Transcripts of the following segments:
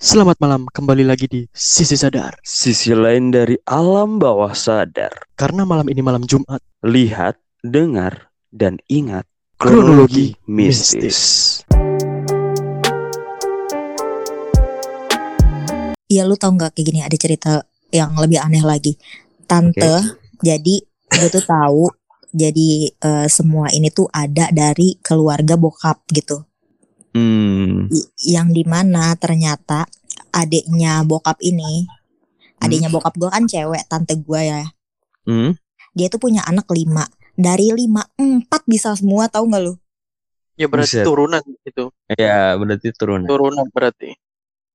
Selamat malam, kembali lagi di Sisi Sadar. Sisi lain dari alam bawah sadar. Karena malam ini malam Jumat, Lihat, dengar, dan ingat kronologi kronologi mistis. mistis. Iya lu tau nggak kayak gini ada cerita yang lebih aneh lagi. Tante, jadi gue tuh tahu jadi eh, semua ini tuh ada dari keluarga bokap gitu. Hmm. Yang di mana ternyata adiknya bokap ini, adiknya bokap gue kan cewek, tante gue ya. Hmm. Dia tuh punya anak lima. Dari lima empat bisa semua tahu nggak lu? Ya berarti Buset. turunan gitu. Ya, berarti turun. Turunan berarti.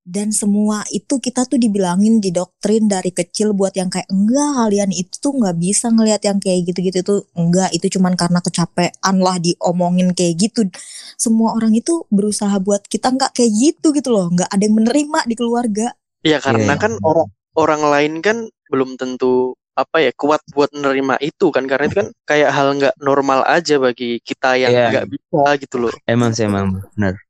Dan semua itu kita tuh dibilangin didoktrin dari kecil buat yang kayak enggak kalian itu tuh nggak bisa ngelihat yang kayak gitu-gitu tuh enggak itu cuman karena kecapean lah diomongin kayak gitu. Semua orang itu berusaha buat kita nggak kayak gitu gitu loh, nggak ada yang menerima di keluarga. Ya karena Iya. kan orang orang lain kan belum tentu apa ya kuat buat menerima itu kan karena itu kan kayak hal nggak normal aja bagi kita yang Iya. nggak bisa gitu loh. Emang sih emang benar.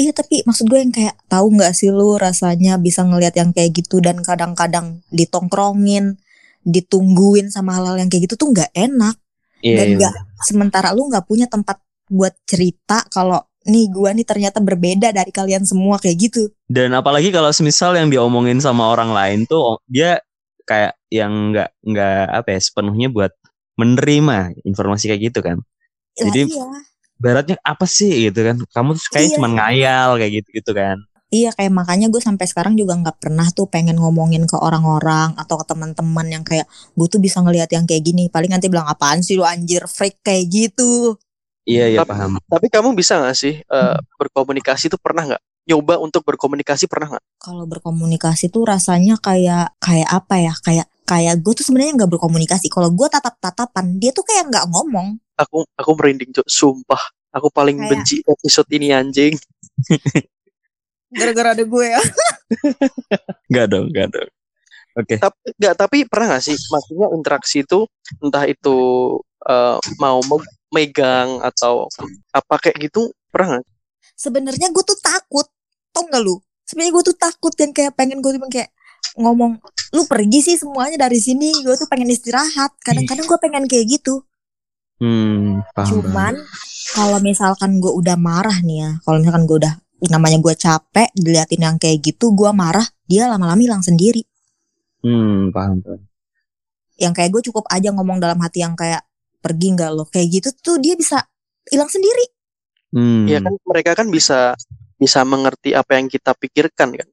Iya tapi maksud gue yang kayak tahu nggak sih lu rasanya bisa ngelihat yang kayak gitu dan kadang-kadang ditongkrongin, ditungguin sama hal-hal yang kayak gitu tuh nggak enak. Iya. dan iya. nggak sementara lu nggak punya tempat buat cerita kalau nih gua nih ternyata berbeda dari kalian semua kayak gitu Dan apalagi kalau semisal yang diomongin sama orang lain tuh dia kayak yang nggak nggak apa ya sepenuhnya buat menerima informasi kayak gitu kan. Lah Jadi- iya Baratnya apa sih gitu kan? Kamu tuh kayak Iya. cuma ngayal kayak gitu gitu kan. iya kayak makanya gue sampai sekarang juga nggak pernah tuh pengen ngomongin ke orang-orang atau ke teman-teman yang kayak gue tuh bisa ngelihat yang kayak gini paling nanti bilang apaan sih lu anjir freak kayak gitu Iya iya Tapi- paham. Tapi kamu bisa nggak sih eh, berkomunikasi itu pernah nggak? Nyoba untuk berkomunikasi pernah nggak? kalau berkomunikasi tuh rasanya kayak kayak apa ya kayak kayak gue tuh sebenarnya nggak berkomunikasi kalau gue tatap tatapan dia tuh kayak nggak ngomong Aku aku merinding Cok. sumpah. Aku paling Kayak- benci episode ini anjing. gara-gara ada gue ya Enggak dong, enggak dong. Oke. tapi nggak tapi pernah nggak sih maksudnya interaksi itu entah itu eh, mau me- megang atau apa kayak gitu pernah nggak sebenarnya gue tuh takut tau gak lu? Sebenarnya gue tuh takut yang kayak pengen gue cuma kayak ngomong lu pergi sih semuanya dari sini gue tuh pengen istirahat. Kadang-kadang gue pengen kayak gitu. Hmm, paham. cuman kalau misalkan gue udah marah nih ya kalau misalkan gue udah namanya gue capek diliatin yang kayak gitu gue marah dia lama-lama hilang sendiri. Hmm, paham, paham. yang kayak gue cukup aja ngomong dalam hati yang kayak pergi nggak lo? Kayak gitu tuh dia bisa hilang sendiri Hmm. ya kan mereka kan bisa bisa mengerti apa yang kita pikirkan kan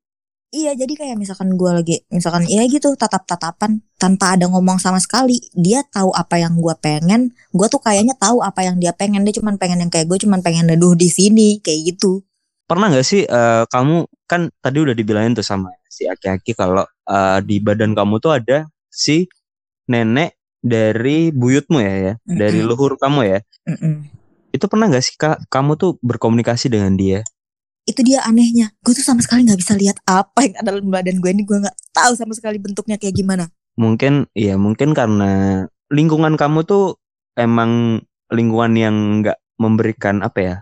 Iya jadi kayak misalkan gue lagi misalkan ya gitu tatap-tatapan tanpa ada ngomong sama sekali dia tahu apa yang gue pengen gue tuh kayaknya tahu apa yang dia pengen dia cuman pengen yang kayak gue cuman pengen neduh di sini kayak gitu Pernah nggak sih eh, kamu kan tadi udah dibilangin tuh sama si Aki-Aki kalau eh, di badan kamu tuh ada si nenek dari buyutmu ya ya, dari Mm-mm. luhur kamu ya. Mm-mm. Itu pernah nggak sih Kak kamu tuh berkomunikasi dengan dia? itu dia anehnya gue tuh sama sekali nggak bisa lihat apa yang ada dalam badan gue ini gue nggak tahu sama sekali bentuknya kayak gimana Mungkin iya, mungkin karena lingkungan kamu tuh emang lingkungan yang nggak memberikan apa ya?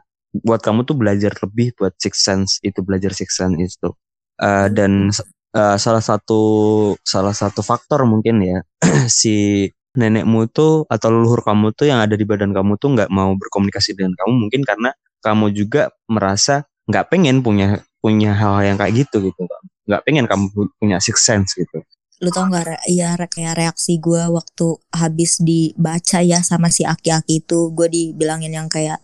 Buat kamu tuh belajar lebih buat six sense itu belajar six sense itu. Eh, dan eh, salah satu salah satu faktor mungkin ya si nenekmu tuh atau leluhur kamu tuh yang ada di badan kamu tuh nggak mau berkomunikasi dengan kamu mungkin karena kamu juga merasa nggak pengen punya punya hal yang kayak gitu gitu nggak pengen kamu pu- punya six sense gitu. Lu tau nggak re- ya re- kayak reaksi gue waktu habis dibaca ya sama si aki-aki itu gue dibilangin yang kayak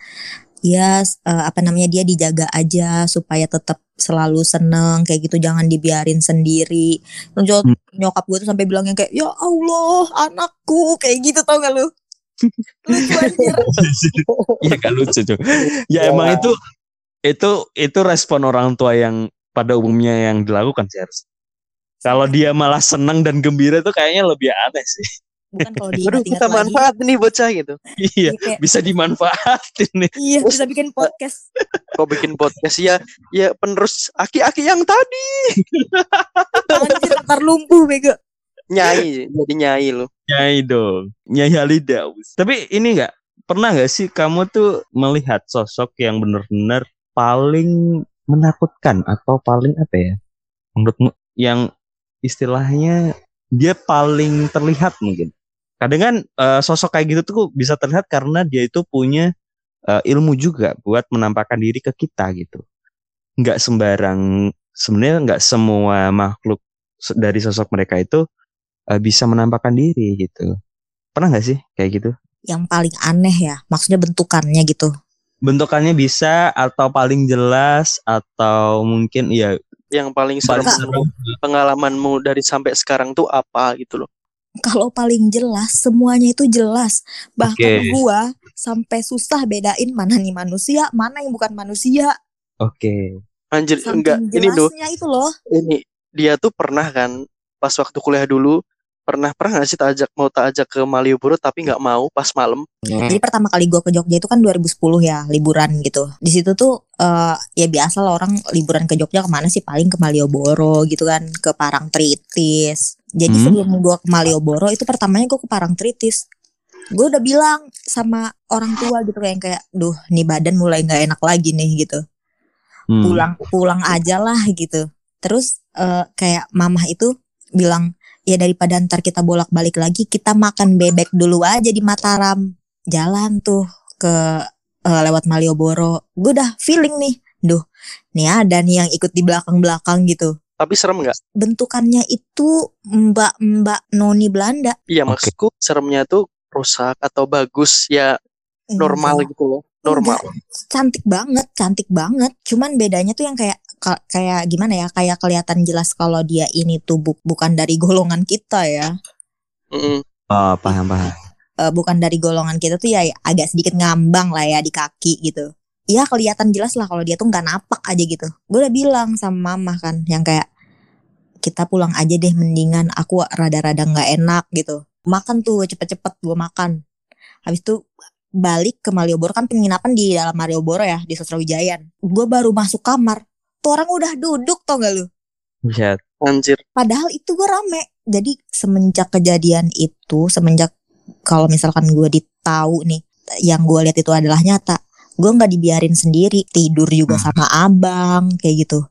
ya eh, apa namanya dia dijaga aja supaya tetap selalu seneng kayak gitu jangan dibiarin sendiri Nyok- Hmm. nyokap gue tuh sampai bilang yang kayak ya Allah anakku kayak gitu tau gak lu lucu anjir Iya kan lucu tuh. Ya emang itu itu itu respon orang tua yang pada umumnya yang dilakukan sih harus. Kalau dia malah senang dan gembira itu kayaknya lebih aneh sih. Bukan kalau Waduh diingat-ingat kita lagi. manfaat nih bocah gitu. Iya, kayak, bisa dimanfaatin nih. iya bisa bikin podcast. Kau bikin podcast? Ya ya penerus aki-aki yang tadi. Anjir lumpuh bego. Nyai jadi nyai lu. Nyai dong, Nyai Halida. Tapi ini enggak pernah nggak sih kamu tuh melihat sosok yang benar-benar paling menakutkan atau paling apa ya? Menurutmu yang istilahnya dia paling terlihat mungkin kadang kan eh, sosok kayak gitu tuh bisa terlihat karena dia itu punya eh, ilmu juga buat menampakkan diri ke kita gitu nggak sembarang sebenarnya nggak semua makhluk dari sosok mereka itu eh, bisa menampakkan diri gitu pernah nggak sih kayak gitu Yang paling aneh ya, maksudnya bentukannya gitu. bentukannya bisa atau paling jelas atau mungkin ya Yang paling seru pengalamanmu dari sampai sekarang tuh apa gitu loh. Kalau paling jelas, semuanya itu jelas. Bahkan Oke. gua sampai susah bedain mana nih manusia, mana yang bukan manusia. oke Anjir, Saking enggak. Ini loh, jelasnya itu loh. ini dia tuh pernah kan pas waktu kuliah dulu pernah pernah nggak sih tak ajak mau tak ajak ke Malioboro tapi nggak mau pas malam Jadi pertama kali gue ke Jogja itu kan 2010 ya liburan gitu. Di situ tuh eh, ya biasa lah orang liburan ke Jogja ke mana sih paling ke Malioboro gitu kan ke Parangtritis. Jadi Hmm. sebelum gue ke Malioboro itu pertamanya gue ke Parangtritis. Gue udah bilang sama orang tua gitu kayak kayak, duh nih badan mulai nggak enak lagi nih gitu. Hmm. Pulang pulang aja lah gitu. Terus eh, kayak mamah itu bilang ya daripada ntar kita bolak-balik lagi kita makan bebek dulu aja di Mataram jalan tuh ke eh, lewat Malioboro gue udah feeling nih duh nih ada nih yang ikut di belakang-belakang gitu tapi serem nggak? Bentukannya itu mbak-mbak noni Belanda. Iya maksudku seremnya tuh rusak atau bagus ya normal Enggak, gitu loh normal. Cantik banget cantik banget. Cuman bedanya tuh yang kayak ka- kayak gimana ya kayak kelihatan jelas kalau dia ini tuh bu- bukan dari golongan kita ya. Mm-mm. oh paham paham. Eh, bukan dari golongan kita tuh ya agak sedikit ngambang lah ya di kaki gitu. Iya kelihatan jelas lah kalau dia tuh nggak napak aja gitu. Gue udah bilang sama mama kan yang kayak kita pulang aja deh mendingan aku rada-rada nggak enak gitu. Makan tuh cepet-cepet gue makan. Habis itu balik ke Malioboro kan penginapan di dalam Malioboro ya di Sosrawijayan. Gue baru masuk kamar. Tuh orang udah duduk tau gak lu? bisa anjir Padahal itu gue rame. Jadi semenjak kejadian itu, semenjak kalau misalkan gue ditahu nih, yang gue lihat itu adalah nyata. Gue nggak dibiarin sendiri, tidur juga Hmm. sama abang kayak gitu.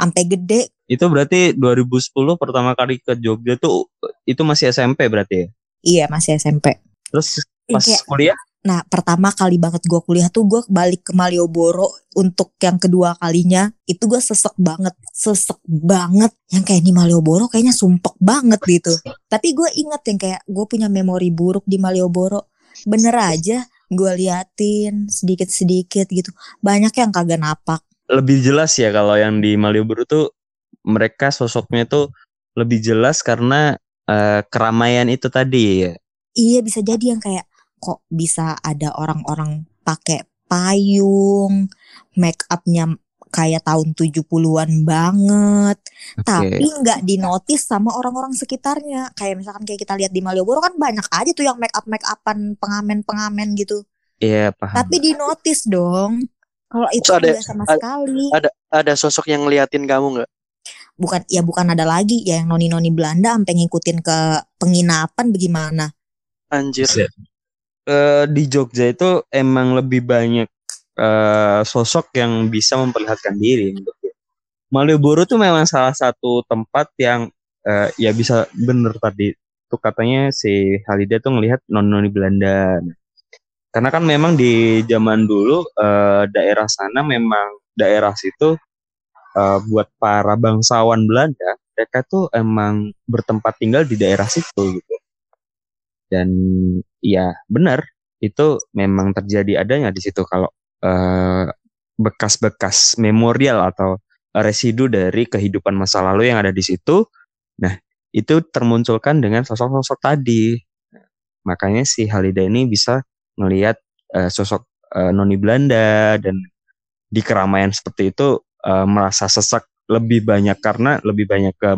Sampai gede, itu berarti 2010 pertama kali ke Jogja tuh itu masih SMP berarti ya iya masih SMP. terus pas Kayak- kuliah Nah pertama kali banget gue kuliah tuh gue balik ke Malioboro untuk yang kedua kalinya itu gue sesek banget, sesek banget. Yang kayak di Malioboro kayaknya sumpek banget gitu. Tapi gue inget yang kayak gue punya memori buruk di Malioboro. Bener aja gue liatin sedikit-sedikit gitu. Banyak yang kagak napak. Lebih jelas ya kalau yang di Malioboro tuh mereka sosoknya tuh lebih jelas karena eh, keramaian itu tadi ya Iya bisa jadi yang kayak kok bisa ada orang-orang pakai payung, make upnya kayak tahun 70-an banget. Oke. Tapi nggak dinotis sama orang-orang sekitarnya. Kayak misalkan kayak kita lihat di Malioboro kan banyak aja tuh yang make up make upan pengamen-pengamen gitu. Iya paham Tapi dinotis dong. Kalau itu Terus ada- sama ada- sekali. ada sosok yang ngeliatin kamu nggak Bukan ya bukan ada lagi ya yang noni-noni Belanda sampai ngikutin ke penginapan bagaimana. anjir Eh, di Jogja itu emang lebih banyak eh, sosok yang bisa memperlihatkan diri menurut gue. Malioboro tuh memang salah satu tempat yang eh, ya bisa bener tadi tuh katanya si Halida tuh ngelihat non-noni Belanda. Karena kan memang di zaman dulu eh, daerah sana memang daerah situ eh, buat para bangsawan Belanda mereka tuh emang bertempat tinggal di daerah situ gitu. Dan ya benar itu memang terjadi adanya di situ kalau eh, bekas-bekas memorial atau residu dari kehidupan masa lalu yang ada di situ. Nah, itu termunculkan dengan sosok-sosok tadi. Makanya si Halida ini bisa melihat eh, sosok eh, noni Belanda dan di keramaian seperti itu eh, merasa sesak lebih banyak karena lebih banyak ke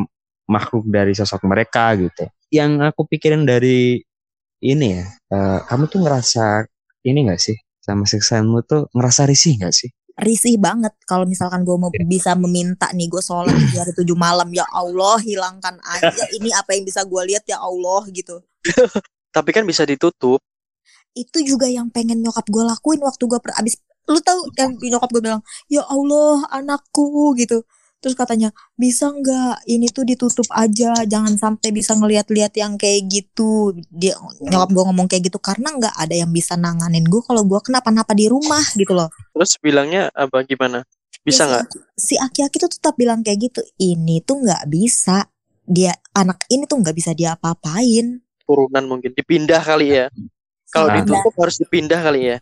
makhluk dari sosok mereka gitu. Yang aku pikirin dari ini ya, eh, kamu tuh ngerasa ini gak sih sama siksaanmu tuh ngerasa risih gak sih? risih banget kalau misalkan gue mau bisa meminta nih gue sholat di hari tujuh malam ya Allah hilangkan aja ini apa yang bisa gue lihat ya Allah gitu tapi kan bisa ditutup itu juga yang pengen nyokap gue lakuin waktu gue per abis lu tahu yang nyokap gue bilang ya Allah anakku gitu terus katanya bisa nggak ini tuh ditutup aja jangan sampai bisa ngeliat-liat yang kayak gitu dia nyokap gue ngomong kayak gitu karena nggak ada yang bisa nanganin gue kalau gue kenapa-napa di rumah gitu loh Terus bilangnya apa gimana? Bisa Ya, nggak? si, si aki-aki tuh tetap bilang kayak gitu ini tuh nggak bisa dia anak ini tuh nggak bisa dia apa-apain Turunan mungkin dipindah kali ya. Kalau Nah. ditutup harus dipindah kali ya.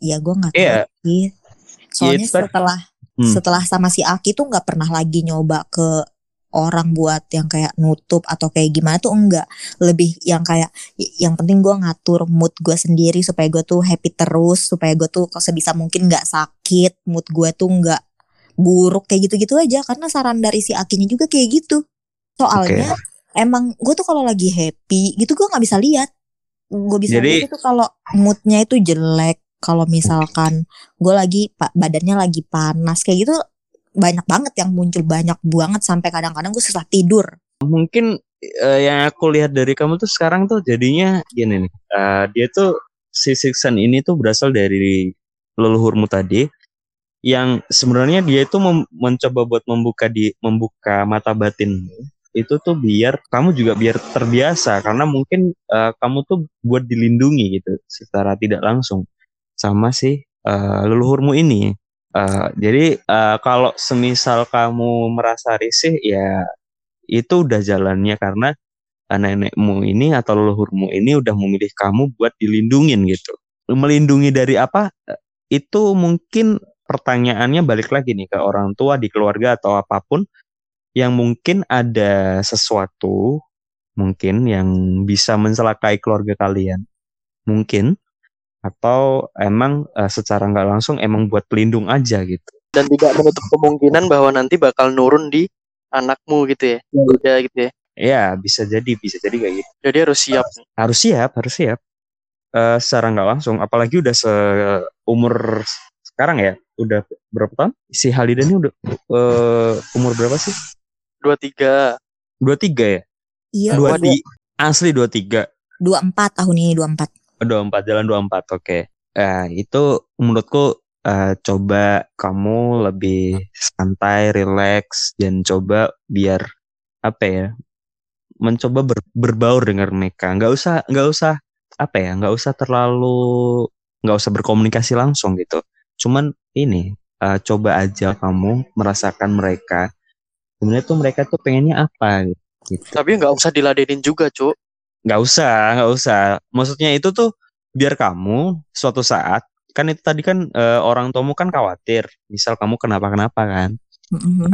ya gue nggak tahu Iya. sih soalnya itu kan- setelah Hmm. setelah sama si Aki tuh nggak pernah lagi nyoba ke orang buat yang kayak nutup atau kayak gimana tuh enggak lebih yang kayak yang penting gue ngatur mood gue sendiri supaya gue tuh happy terus supaya gue tuh sebisa mungkin nggak sakit mood gue tuh nggak buruk kayak gitu-gitu aja karena saran dari si Akinya juga kayak gitu soalnya emang gue tuh kalau lagi happy gitu gue nggak bisa lihat gue bisa Jadi- itu kalau moodnya itu jelek kalau misalkan gue lagi badannya lagi panas kayak gitu banyak banget yang muncul banyak banget sampai kadang-kadang gue susah tidur mungkin eh, yang aku lihat dari kamu tuh sekarang tuh jadinya gini nih. eh, dia tuh si Sixen ini tuh berasal dari leluhurmu tadi yang sebenarnya dia itu mencoba buat membuka di membuka mata batinmu itu tuh biar kamu juga biar terbiasa karena mungkin eh, kamu tuh buat dilindungi gitu secara tidak langsung sama si eh, leluhurmu ini. Eh, jadi eh, kalau semisal kamu merasa risih ya itu udah jalannya karena nenekmu ini atau leluhurmu ini udah memilih kamu buat dilindungin gitu. Melindungi dari apa? Itu mungkin pertanyaannya balik lagi nih ke orang tua di keluarga atau apa pun yang mungkin ada sesuatu mungkin yang bisa mencelakai keluarga kalian. Mungkin atau emang eh, secara nggak langsung emang buat pelindung aja gitu. Dan tidak menutup kemungkinan bahwa nanti bakal nurun di anakmu gitu ya. Ya gitu ya. Ya, bisa jadi, bisa jadi kayak gitu. Jadi harus siap. harus siap harus siap Eh secara nggak langsung apalagi udah seumur sekarang ya udah berapa tahun si Halida ini udah eh umur berapa sih Dua tiga. dua tiga ya? Iya. Dua ti asli dua tiga. Dua empat tahun ini dua empat. Dua empat jalan dua empat oke. Eh itu menurutku eh, coba kamu lebih santai relax dan coba biar apa ya mencoba ber- berbaur dengan mereka. Nggak usah nggak usah apa ya nggak usah terlalu nggak usah berkomunikasi langsung gitu. Cuman ini eh, coba aja kamu merasakan mereka sebenarnya tuh mereka tuh pengennya apa gitu Tapi nggak usah diladenin juga, Cuk. nggak usah nggak usah maksudnya itu tuh biar kamu suatu saat kan itu tadi kan eh, orang tuamu kan khawatir misal kamu kenapa kenapa kan Mhm.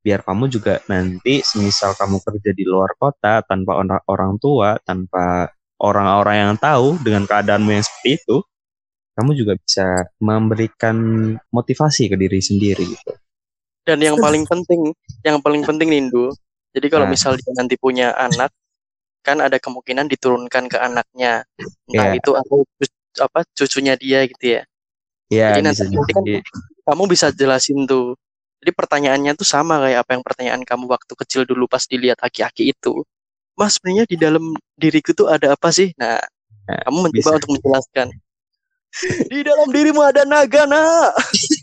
biar kamu juga nanti semisal kamu kerja di luar kota tanpa orang orang tua tanpa orang-orang yang tahu dengan keadaanmu yang seperti itu kamu juga bisa memberikan motivasi ke diri sendiri gitu Dan yang paling penting, yang paling penting Nindu. Jadi kalau Nah. misal dia nanti punya anak, kan ada kemungkinan diturunkan ke anaknya. Entah Iya. itu cu- apa cucunya dia gitu ya. ya Jadi nanti- bisa nanti kan Kamu bisa jelasin tuh. Jadi pertanyaannya tuh sama kayak apa yang pertanyaan kamu waktu kecil dulu pas dilihat aki-aki itu. Mas sebenarnya di dalam diriku tuh ada apa sih? Nah, Nah, kamu mencoba bisa. untuk menjelaskan. di dalam dirimu ada naga, nak.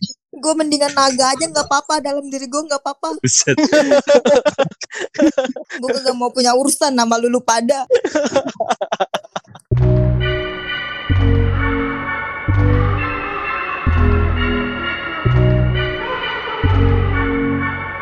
gue mendingan naga aja nggak apa-apa. Dalam diri gue nggak apa-apa. Gue gak mau punya urusan nama lulu pada.